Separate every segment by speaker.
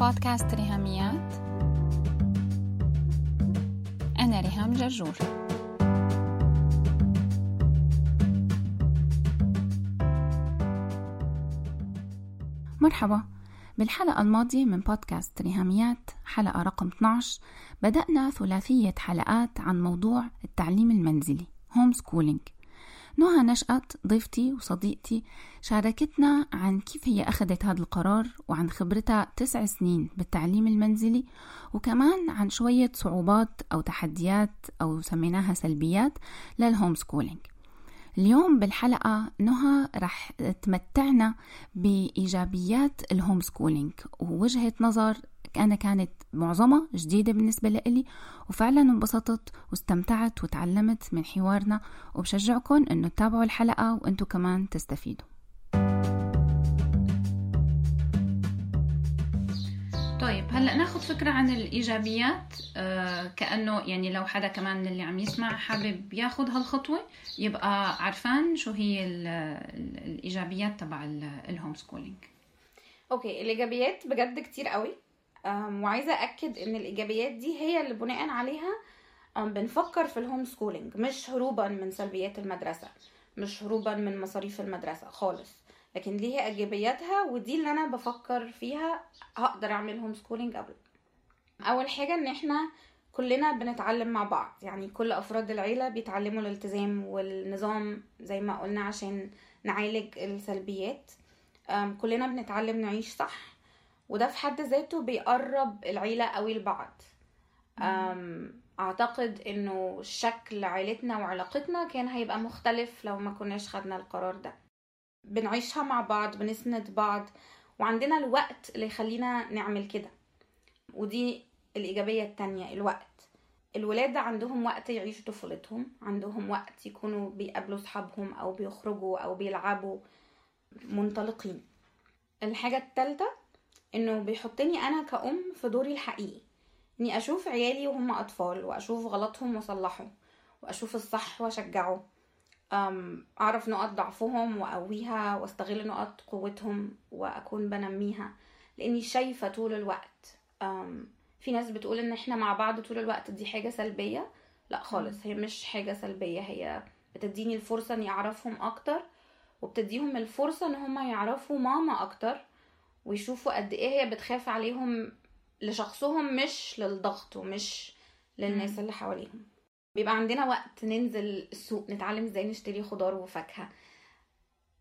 Speaker 1: بودكاست ريهاميات. أنا ريهام جرجور. مرحبا. بالحلقة الماضية من بودكاست ريهاميات حلقة رقم 12 بدأنا ثلاثية حلقات عن موضوع التعليم المنزلي هوم سكولينج نهى نشأت ضيفتي وصديقتي شاركتنا عن كيف هي أخذت هذا القرار وعن خبرتها تسع سنين بالتعليم المنزلي وكمان عن شوية صعوبات أو تحديات أو سميناها سلبيات لل homeschooling اليوم بالحلقة نهى رح تمتعنا بإيجابيات ال homeschooling ووجهة نظر أنا كانت معظمها جديدة بالنسبة لإلي وفعلا انبسطت واستمتعت وتعلمت من حوارنا وبشجعكم أنه تتابعوا الحلقة وأنتوا كمان تستفيدوا. طيب هلأ ناخذ فكرة عن الإيجابيات آه كأنه يعني لو حدا كمان من اللي عم يسمع حابب ياخذ هالخطوة يبقى عرفان شو هي الإيجابيات تبع ال homeschooling
Speaker 2: okay الإيجابيات بجد كتير قوي. وعايزة اكد إن الإيجابيات دي هي اللي بناء عليها بنفكر في ال homeschooling مش هروبا من سلبيات المدرسة مش هروبا من مصاريف المدرسة خالص. لكن ليها إيجابياتها ودي اللي أنا بفكر فيها هقدر أعمل homeschooling قبل. أول حاجة إن إحنا كلنا بنتعلم مع بعض يعني كل أفراد العيلة بيتعلموا الالتزام والنظام زي ما قلنا عشان نعالج السلبيات. كلنا بنتعلم نعيش صح وده في حد ذاته بيقرب العيلة قوي لبعض. أعتقد إنه شكل عيلتنا وعلاقتنا كان هيبقى مختلف لو ما كناش خدنا القرار ده. بنعيشها مع بعض بنسند بعض وعندنا الوقت اللي يخلينا نعمل كده. ودي الإيجابية التانية الوقت. الولاد عندهم وقت يعيشوا طفولتهم عندهم وقت يكونوا بيقابلوا صحابهم أو بيخرجوا أو بيلعبوا منطلقين. الحاجة التالتة إنه بيحطني أنا كأم في دوري الحقيقي. إني أشوف عيالي وهم أطفال وأشوف غلطهم وأصلحه وأشوف الصح وأشجعه. أعرف نقط ضعفهم وأقويها وأستغل نقط قوتهم وأكون بنميها لأني شايفة طول الوقت. في ناس بتقول إن إحنا مع بعض طول الوقت دي حاجة سلبية؟ لأ خالص هي مش حاجة سلبية هي بتديني الفرصة إني أعرفهم أكتر وبتديهم الفرصة إن هم يعرفوا ماما أكتر ويشوفوا قد إيه هي بتخاف عليهم لشخصهم مش للضغط ومش للناس اللي حواليهم. بيبقى عندنا وقت ننزل السوق نتعلم إزاي نشتري خضار وفاكهة.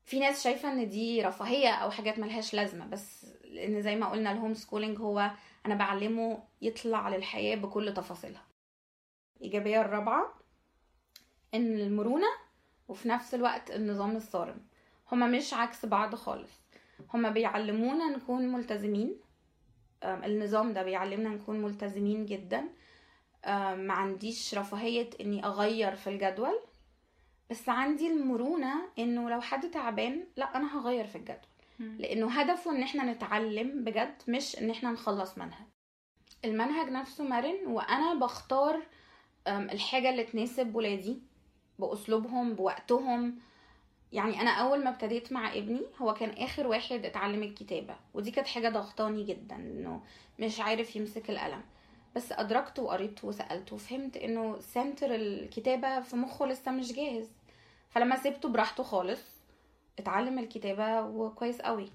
Speaker 2: في ناس شايفة ان دي رفاهية أو حاجات ملهاش لازمة بس لأن زي ما قلنا الهوم سكولينج هو أنا بعلمه يطلع للحياة بكل تفاصيلها. الإيجابية الرابعة إن المرونة وفي نفس الوقت النظام الصارم. هما مش عكس بعض خالص. هما بيعلمونا نكون ملتزمين. النظام ده بيعلمنا نكون ملتزمين جدا. ما عنديش رفاهية إني أغير في الجدول بس عندي المرونة إنه لو حد تعبان لأ أنا هغير في الجدول. لأنه هدفه إن إحنا نتعلم بجد مش إن إحنا نخلص منهج. المنهج نفسه مرن وأنا بختار الحاجة اللي تناسب ولادي بأسلوبهم بوقتهم. يعني أنا أول ما ابتديت مع ابني هو كان آخر واحد اتعلم الكتابة ودي كانت حاجة ضغطاني جدا إنه مش عارف يمسك القلم. بس ادركت وقريت وسالت وفهمت إنه سنتر الكتابة في مخه لسه مش جاهز. فلما سيبته براحته خالص اتعلم الكتابة وكويس قوي.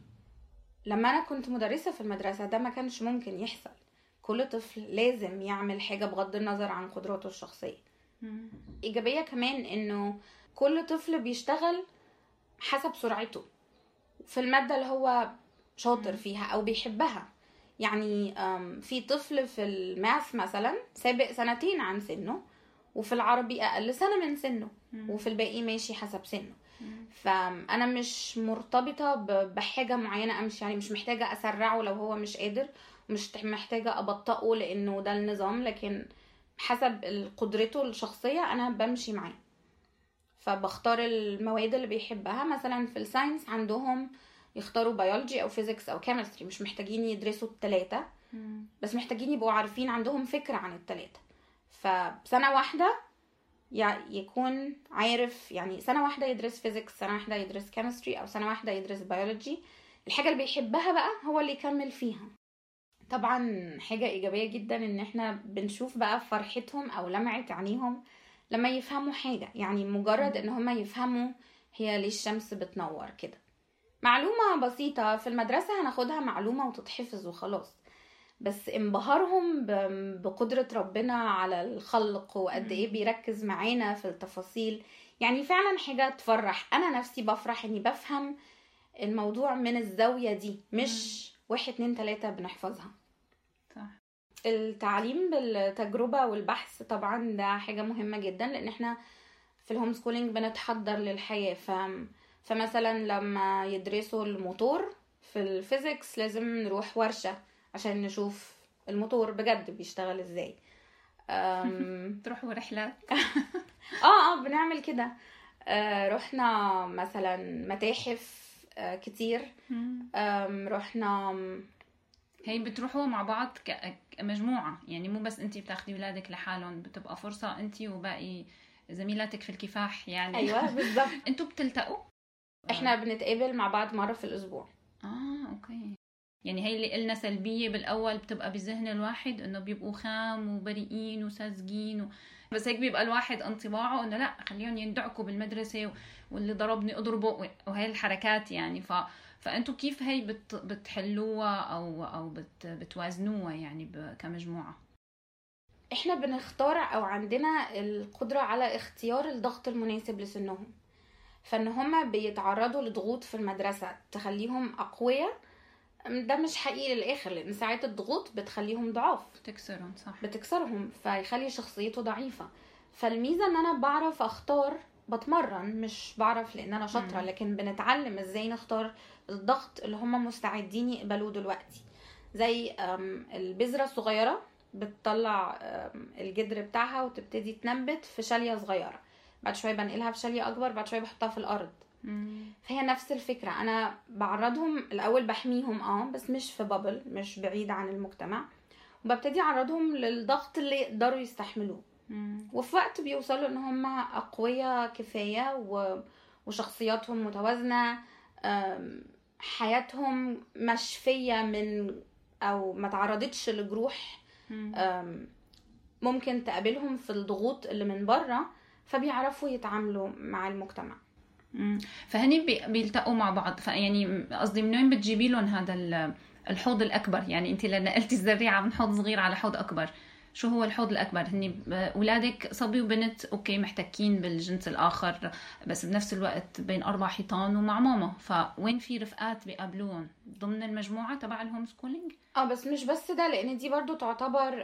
Speaker 2: لما أنا كنت مدرسة في المدرسة ده ما كانش ممكن يحصل. كل طفل لازم يعمل حاجة بغض النظر عن قدراته الشخصية. إيجابية كمان إنه كل طفل بيشتغل حسب سرعته. في المادة اللي هو شاطر فيها أو بيحبها. يعني في طفل في الماث مثلا سابق سنتين عن سنه وفي العربي أقل سنة من سنه وفي الباقي ماشي حسب سنه. فانا مش مرتبطة بحاجة معينة امشي يعني مش محتاجة أسرعه لو هو مش قادر مش محتاجة أبطئه لأنه ده النظام لكن حسب قدرته الشخصية أنا بمشي معاه. فبختار المواد اللي بيحبها مثلا في ال science عندهم يختاروا بيولوجي أو physics أو chemistry مش محتاجين يدرسوا التلاتة. بس محتاجين يبقوا عارفين عندهم فكرة عن التلاتة. فسنة واحدة يكون عارف يعني سنة واحدة يدرس physics سنة واحدة يدرس chemistry أو سنة واحدة يدرس بيولوجي الحاجة اللي بيحبها بقى هو اللي يكمل فيها. طبعا حاجة إيجابية جدا إن إحنا بنشوف بقى فرحتهم أو لمعة عينيهم لما يفهموا حاجة. يعني مجرد إن هما يفهموا هي ليه الشمس بتنور كده. معلومة بسيطة في المدرسة هناخدها معلومة وتتحفظ وخلاص. بس انبهارهم بقدرة ربنا على الخلق وقد إيه بيركز معانا في التفاصيل. يعني فعلا حاجة تفرح. أنا نفسي بفرح إني بفهم الموضوع من الزاوية دي مش واحد اتنين تلاتة بنحفظها.
Speaker 1: صح.
Speaker 2: التعليم بالتجربة والبحث طبعا ده حاجة مهمة جدا لأن إحنا في ال homeschooling بنتحضر للحياة. ف... فمثلا لما يدرسوا الموتور في ال physics لازم نروح ورشة عشان نشوف الموتور بجد بيشتغل إزاي.
Speaker 1: تروحوا رحلات
Speaker 2: آه آه بنعمل كده آه رحنا مثلا متاحف آه كتير. رحنا
Speaker 1: هي بتروحوا مع بعض كمجموعة يعني مو بس انت بتاخدي ولادك لحالهم بتبقى فرصة انت وباقي زميلاتك في الكفاح يعني
Speaker 2: أيوه بالظبط
Speaker 1: أنتوا بتلتقوا؟
Speaker 2: إحنا بنتقابل مع بعض مرة في الأسبوع.
Speaker 1: آه أوكي. يعني هي اللي قلنا سلبية بالأول بتبقى بذهن الواحد إنه بيبقوا خام وبريئين وساذجين و... بس هيك بيبقى الواحد انطباعه إنه لا خليهم يندعكوا بالمدرسة و... واللي ضربني أضربه وهي الحركات يعني. ف... فأنتوا كيف هي بت... بتحلوها أو أو بت... بتوازنوها يعني ب... كمجموعة؟
Speaker 2: إحنا بنختار أو عندنا القدرة على اختيار الضغط المناسب لسنهم. فإن هما بيتعرضوا لضغوط في المدرسة تخليهم أقوياء ده مش حقيقي للآخر لأن ساعات الضغوط بتخليهم ضعاف.
Speaker 1: بتكسرهم صح.
Speaker 2: بتكسرهم فيخلي شخصيته ضعيفة. فالميزة إن أنا بعرف أختار بتمرن مش بعرف لأن أنا شاطرة
Speaker 1: مم.
Speaker 2: لكن بنتعلم إزاي نختار الضغط اللي هم مستعدين يقبلوه دلوقتي. زي أم، البذرة الصغيرة بتطلع الجدر بتاعها وتبتدي تنبت في شالية صغيرة. بعد شوية بنقلها في شالية أكبر بعد شوية بحطها في الأرض.
Speaker 1: مم.
Speaker 2: فهي نفس الفكرة. أنا بعرضهم الأول بحميهم آه بس مش في بابل مش بعيد عن المجتمع. وببتدي أعرضهم للضغط اللي يقدروا يستحملوه. وفي وقت بيوصلوا إن هم أقوياء كفاية و... وشخصياتهم متوازنة حياتهم مشفية من أو ما تعرضتش لجروح ممكن تقابلهم في الضغوط اللي من بره. فبيعرفوا يتعاملوا مع المجتمع.
Speaker 1: فهني بي- بيلتقوا مع بعض. فيعني قصدي من وين بتجيبي لهم هذا ال- الحوض الأكبر؟ يعني انت لما نقلتي الزريعة من حوض صغير على حوض أكبر. شو هو الحوض الأكبر؟ هني اولادك صبي وبنت okay محتكين بالجنس الآخر بس بنفس الوقت بين أربع حيطان ومع ماما. فوين في رفقات بيقابلوهم؟ ضمن المجموعة تبع ال homeschooling
Speaker 2: آه بس مش بس ده لأن دي برضو تعتبر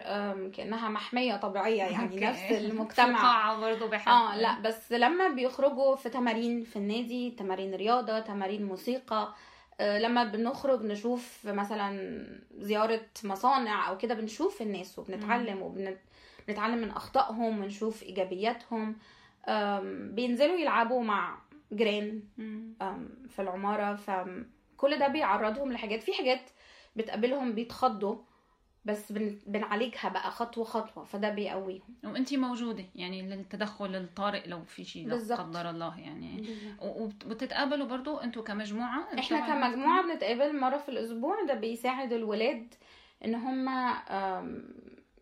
Speaker 2: كأنها محمية طبيعية يعني
Speaker 1: أوكي.
Speaker 2: نفس
Speaker 1: في
Speaker 2: المجتمع
Speaker 1: قاعة برضه بحب.
Speaker 2: آه لا بس لما بيخرجوا في تمارين في النادي تمارين رياضة تمارين موسيقى آه، لما بنخرج نشوف مثلا زيارة مصانع أو كده بنشوف الناس وبنتعلم وبنتعلم من أخطائهم ونشوف إيجابياتهم. آم، بينزلوا يلعبوا مع جيران في العمارة. فكل ده بيعرضهم لحاجات في حاجات بتقابلهم بيتخضوا. بس بن- بنعالجها بقى خطوة خطوة فده بيقويهم.
Speaker 1: وانت موجودة يعني للتدخل الطارئ لو في شيء لا. قدر الله يعني. وبتتقابلوا برضو أنتوا كمجموعة؟
Speaker 2: إحنا
Speaker 1: طبعاً
Speaker 2: كمجموعة بنتقابل مرة في الأسبوع ده بيساعد الولاد هما آم،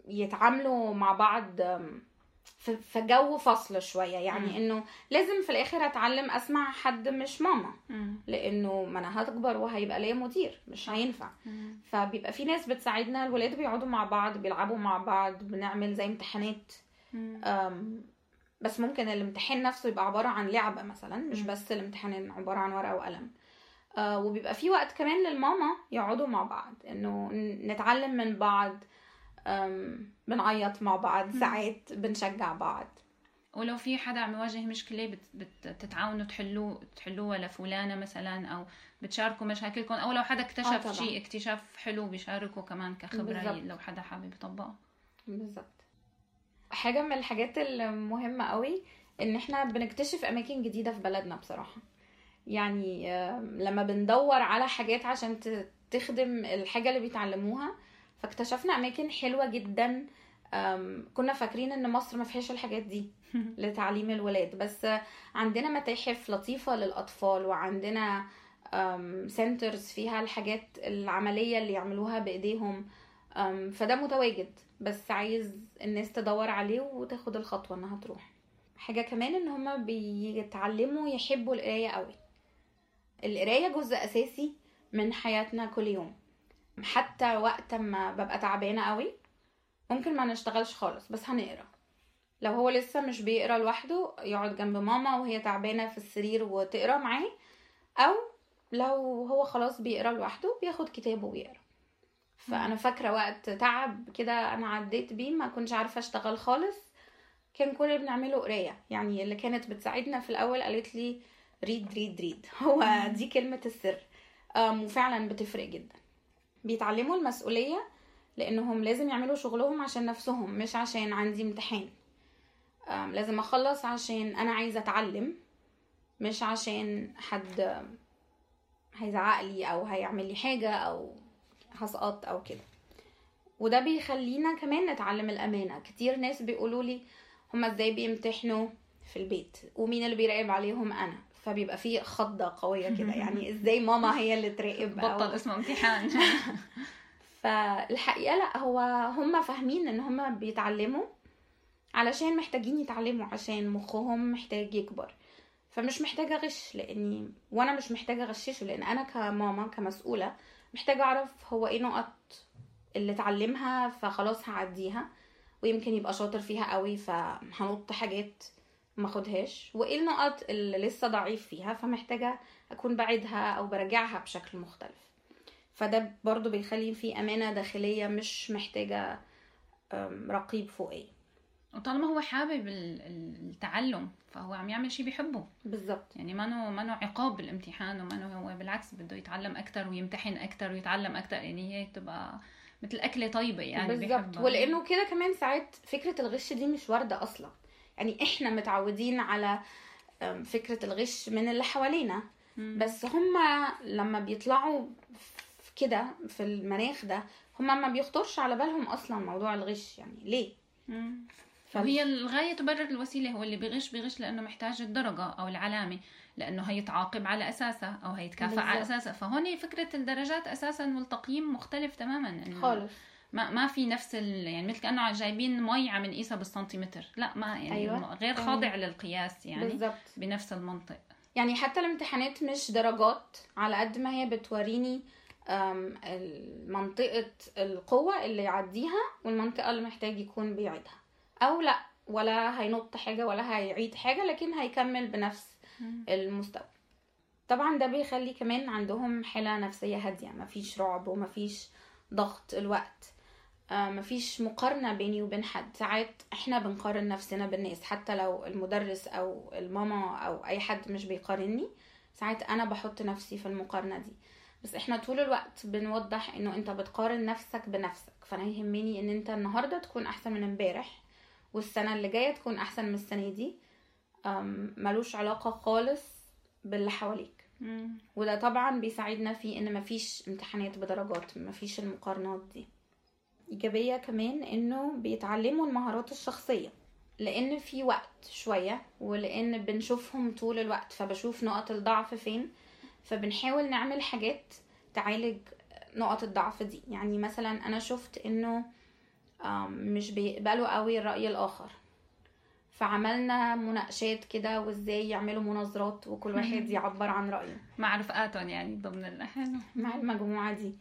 Speaker 2: يتعاملوا مع بعض في جو فصل شوية يعني
Speaker 1: مم.
Speaker 2: إنه لازم في الآخر أتعلم أسمع حد مش ماما
Speaker 1: مم.
Speaker 2: لأنه ما أنا هكبر وهيبقى ليا مدير مش هينفع
Speaker 1: مم.
Speaker 2: فبيبقى في ناس بتساعدنا الولاد بيقعدوا مع بعض بيلعبوا مع بعض بنعمل زي امتحانات
Speaker 1: مم.
Speaker 2: بس ممكن الامتحان نفسه يبقى عبارة عن لعبة مثلا مش
Speaker 1: مم.
Speaker 2: بس الامتحان عبارة عن ورقة وقلم آه، وبيبقى في وقت كمان للماما يقعدوا مع بعض إنه نتعلم من بعض بنعيط مع بعض. ساعات بنشجع بعض
Speaker 1: ولو في حدا عم يواجه مشكلة بت... بتتعاونوا تحلوه تحلوها لفلانة مثلا أو بتشاركوا مشاكلكم أو لو حدا
Speaker 2: آه
Speaker 1: اكتشف
Speaker 2: طبعاً.
Speaker 1: شيء اكتشاف حلو بيشاركوا كمان كخبرة
Speaker 2: بالظبط.
Speaker 1: لو حدا حابب يطبقها
Speaker 2: بالظبط حاجة من الحاجات المهمة قوي إن إحنا بنكتشف أماكن جديدة في بلدنا بصراحة يعني لما بندور على حاجات عشان تخدم الحاجة اللي بيتعلموها فاكتشفنا أماكن حلوة جدا كنا فاكرين إن مصر ما فيهاش الحاجات دي لتعليم الولاد. بس عندنا متاحف لطيفة للأطفال وعندنا سنترز فيها الحاجات العملية اللي يعملوها بإيديهم. أم، فده متواجد. بس عايز الناس تدور عليه وتاخد الخطوة إنها تروح. حاجة كمان إن هما بيتعلموا يحبوا القراية قوي. القراية جزء أساسي من حياتنا كل يوم. حتى وقت ما ببقى تعبانة قوي ممكن ما نشتغلش خالص بس هنقرا. لو هو لسه مش بيقرا لوحده يقعد جنب ماما وهي تعبانة في السرير وتقرا معاه أو لو هو خلاص بيقرا لوحده بياخد كتابه ويقرا فأنا فاكرة وقت تعب كده أنا عديت بيه ما كنتش عارفة أشتغل خالص. كان كل اللي بنعمله قراية. يعني اللي كانت بتساعدنا في الأول قالت لي read read read هو دي كلمة السر. وفعلا بتفرق جدا. بيتعلموا المسؤولية لأنهم لازم يعملوا شغلهم عشان نفسهم مش عشان عندي امتحان. لازم أخلص عشان أنا عايزة أتعلم مش عشان حد هيزعق لي أو هيعمل لي حاجة أو هسقط أو كده. وده بيخلينا كمان نتعلم الأمانة. كتير ناس بيقولوا لي هما إزاي بيمتحنوا في البيت؟ ومين اللي بيراقب عليهم؟ أنا. فبيبقى في خضة قوية كده. يعني إزاي ماما هي اللي تراقب
Speaker 1: بطل اسمه امتحان.
Speaker 2: فالحقيقة لأ هو هم فاهمين إن هم بيتعلموا علشان محتاجين يتعلموا عشان مخهم محتاج يكبر. فمش محتاجة اغش لأني وأنا مش محتاجة أغششه لأن أنا كماما كمسؤولة محتاجة أعرف هو إيه نقط اللي اتعلمها فخلاص هعديها ويمكن يبقى شاطر فيها قوي فهنط حاجات ما اخدهاش وإيه النقط اللي لسه ضعيف فيها فمحتاجة أكون بعيدها أو براجعها بشكل مختلف. فده برضو بيخلي في أمانة داخلية مش محتاجة رقيب فوقية.
Speaker 1: وطالما هو حابب ال- ال- التعلم فهو عم يعمل شيء بيحبه.
Speaker 2: بالظبط
Speaker 1: يعني ما نو ما نو عقاب بالامتحان وما نو هو بالعكس بده يتعلم أكثر ويمتحن أكثر ويتعلم أكثر يعني هي تبقى مثل أكلة طيبة يعني
Speaker 2: بالظبط. ولأنه كده كمان ساعات فكرة الغش دي مش واردة أصلا. يعني إحنا متعودين على فكرة الغش من اللي حوالينا. بس هما لما بيطلعوا في كده في المناخ ده هما ما بيخطرش على بالهم أصلا موضوع الغش يعني ليه؟
Speaker 1: وهي الغاية تبرر الوسيلة هو اللي بيغش بيغش لأنه محتاج الدرجة أو العلامة لأنه هيتعاقب على أساسها أو هيتكافئ على
Speaker 2: بالظبط.
Speaker 1: أساسها. فهون فكرة الدرجات أساسا والتقييم مختلف تماما إنه
Speaker 2: خالص.
Speaker 1: ما ما في نفس ال... يعني مثل كأنه جايبين مي عم نقيسها بالسنتيمتر. لا ما يعني
Speaker 2: أيوة.
Speaker 1: غير. خاضع للقياس يعني
Speaker 2: بالظبط
Speaker 1: بنفس المنطق.
Speaker 2: يعني حتى الامتحانات مش درجات على قد ما هي بتوريني منطقة القوة اللي يعديها والمنطقة اللي محتاج يكون بيعيدها. أو لا ولا هينط حاجة ولا هيعيد حاجة لكن هيكمل بنفس المستوى. طبعا ده بيخلي كمان عندهم حالة نفسية هادية. مفيش رعب ومفيش ضغط الوقت. مفيش مقارنة بيني وبين حد. ساعات إحنا بنقارن نفسنا بالناس حتى لو المدرس أو الماما أو أي حد مش بيقارني ساعات أنا بحط نفسي في المقارنة دي. بس إحنا طول الوقت بنوضح إنه أنت بتقارن نفسك بنفسك فأنا يهمني إن أنت النهاردة تكون أحسن من امبارح والسنة اللي جاية تكون أحسن من السنة دي. ملوش علاقة خالص باللي حواليك. وده طبعا بيساعدنا في إن مفيش امتحانات بدرجات مفيش المقارنات دي. إيجابية كمان إنه بيتعلموا المهارات الشخصية لأن في وقت شوية ولأن بنشوفهم طول الوقت فبشوف نقط الضعف فين فبنحاول نعمل حاجات تعالج نقط الضعف دي. يعني مثلا أنا شفت إنه مش بيقبلوا قوي الرأي الآخر. فعملنا مناقشات كده وإزاي يعملوا مناظرات وكل واحد يعبر عن رأيه.
Speaker 1: مع رفقاتهم يعني ضمن الحلو
Speaker 2: مع المجموعة دي.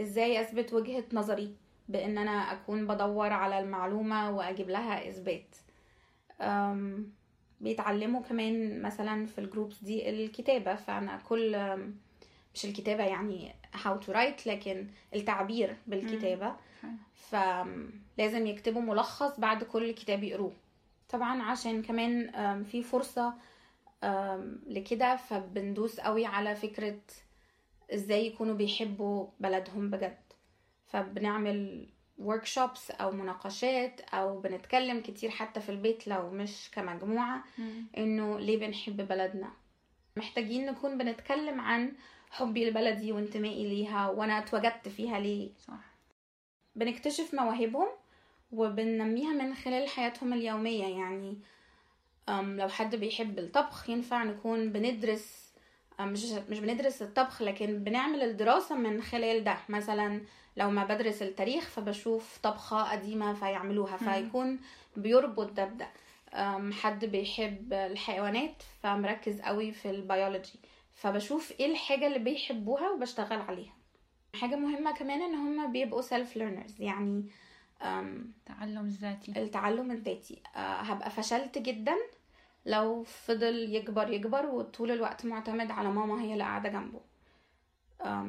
Speaker 2: إزاي أثبت وجهة نظري بإن أنا أكون بدور على المعلومة وأجيب لها إثبات. بيتعلموا كمان مثلا في الجروبس دي الكتابة فأنا كل مش الكتابة يعني how to write لكن التعبير بالكتابة. فلازم يكتبوا ملخص بعد كل كتاب يقروه. طبعا عشان كمان في فرصة لكده فبندوس قوي على فكرة إزاي يكونوا بيحبوا بلدهم بجد. فبنعمل workshops أو مناقشات أو بنتكلم كتير حتى في البيت لو مش كمجموعة
Speaker 1: مم.
Speaker 2: إنه ليه بنحب بلدنا. محتاجين نكون بنتكلم عن حبي لبلدي وانتمائي ليها وأنا اتوجدت فيها ليه.
Speaker 1: صح.
Speaker 2: بنكتشف مواهبهم وبننميها من خلال حياتهم اليومية يعني لو حد بيحب الطبخ ينفع نكون بندرس مش مش بندرس الطبخ لكن بنعمل الدراسة من خلال ده. مثلا لو ما بدرس التاريخ فبشوف طبخة قديمة فيعملوها فيكون بيربط ده بده. حد بيحب الحيوانات فمركز قوي في البيولوجي. فبشوف إيه الحاجة اللي بيحبوها وبشتغل عليها. حاجة مهمة كمان إن هم بيبقوا self learners يعني
Speaker 1: التعلم الذاتي.
Speaker 2: التعلم الذاتي. أه هبقى فشلت جدا لو فضل يكبر يكبر وطول الوقت معتمد على ماما هي اللي قاعدة جنبه.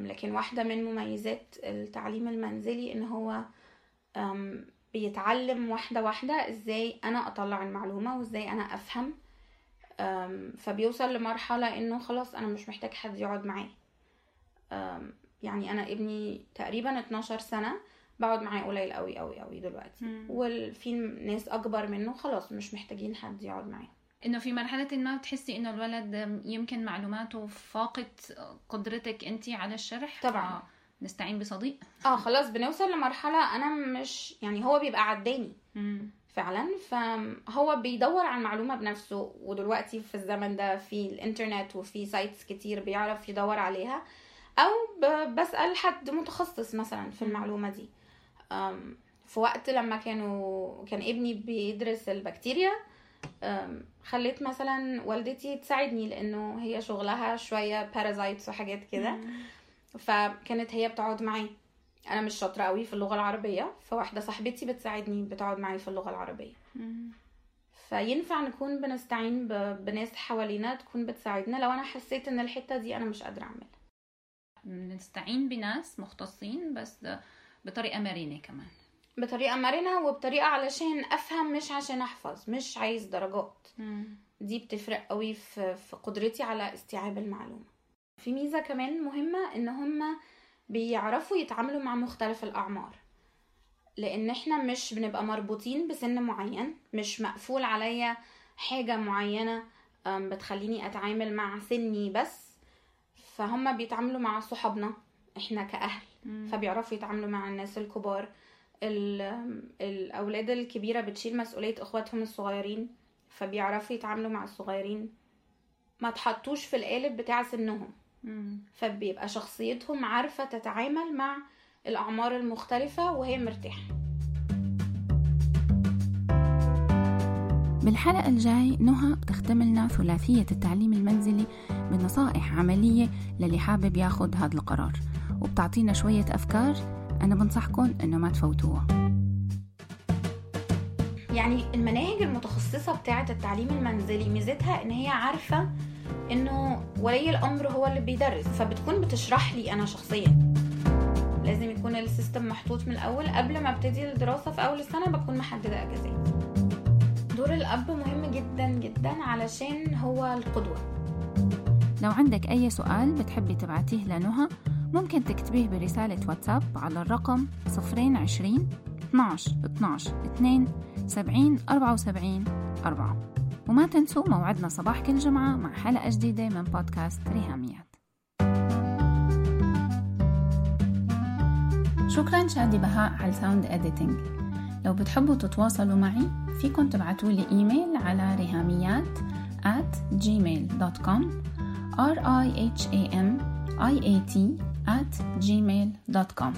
Speaker 2: لكن واحدة من مميزات التعليم المنزلي إن هو بيتعلم واحدة واحدة إزاي أنا أطلع المعلومة وإزاي أنا أفهم. فبيوصل لمرحلة إنه خلاص أنا مش محتاج حد يقعد معايا يعني أنا ابني تقريبا 12 سنة بقعد معاه قليل قوي قوي قوي دلوقتي. وفي ناس أكبر منه خلاص مش محتاجين حد يقعد معاه.
Speaker 1: إنه في مرحلة ما تحسي إنه الولد يمكن معلوماته فاقت قدرتك انت على الشرح؟
Speaker 2: طبعا.
Speaker 1: نستعين بصديق.
Speaker 2: آه خلاص بنوصل لمرحلة أنا مش يعني هو بيبقى عداني. فعلا. فهو بيدور على المعلومة بنفسه ودلوقتي في الزمن ده في الإنترنت وفي سايتس كتير بيعرف يدور عليها. أو بسأل حد متخصص مثلا في المعلومة دي. في وقت لما كانوا كان ابني بيدرس البكتيريا خليت مثلا والدتي تساعدني لأنه هي شغلها شوية بارازايتس وحاجات كده. فكانت هي بتقعد معي أنا مش شاطرة قوي في اللغة العربية فواحدة صاحبتي بتساعدني بتقعد معي في اللغة العربية. فينفع نكون بنستعين بناس حوالينا تكون بتساعدنا؟ لو أنا حسيت إن الحتة دي أنا مش قادرة أعملها.
Speaker 1: نستعين بناس مختصين بس بطريقة مرنة كمان.
Speaker 2: بطريقة مرنة وبطريقة علشان أفهم مش عشان أحفظ مش عايز درجات.
Speaker 1: مم.
Speaker 2: دي بتفرق قوي في, في قدرتي على استيعاب المعلومة. في ميزة كمان مهمة إن هما بيعرفوا يتعاملوا مع مختلف الأعمار. لأن إحنا مش بنبقى مربوطين بسن معين مش مقفول عليا حاجة معينة بتخليني أتعامل مع سني بس. فهم بيتعاملوا مع صحابنا إحنا كأهل.
Speaker 1: مم.
Speaker 2: فبيعرفوا يتعاملوا مع الناس الكبار. الأولاد الكبيرة بتشيل مسؤولية إخواتهم الصغيرين فبيعرفوا يتعاملوا مع الصغيرين. ما تحطوش في القالب بتاع سنهم. فبيبقى شخصيتهم عارفة تتعامل مع الأعمار المختلفة وهي مرتاحة.
Speaker 1: بالحلقة الجاي نهى بتختم لنا ثلاثية التعليم المنزلي بنصائح عملية للي حابب ياخد هذا القرار وبتعطينا شوية أفكار أنا بنصحكم إنه ما تفوتوها
Speaker 2: يعني المناهج المتخصصة بتاعة التعليم المنزلي ميزتها إن هي عارفة إنه ولي الأمر هو اللي بيدرس فبتكون بتشرح لي أنا شخصيا. لازم يكون السيستم محطوط من الأول. قبل ما أبتدي الدراسة في أول السنة بكون محددة أجازات دور الأب مهم جدا جدا علشان هو القدوة.
Speaker 1: لو عندك أي سؤال بتحبي تبعتيه لنهى ممكن تكتبيه برسالة واتساب على الرقم 020 12 12 2 70 74 4 وما تنسوا موعدنا صباح كل جمعة مع حلقة جديدة من بودكاست ريهاميات. شكرا شادي بهاء على ال sound editing لو بتحبوا تتواصلوا معي فيكن تبعتوا لي إيميل على ريهاميات at gmail.com r i h a m i a t at gmail.com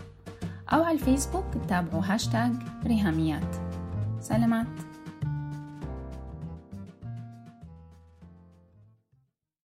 Speaker 1: أو على الفيسبوك تابعوا هاشتاج ريهاميات. سلامات.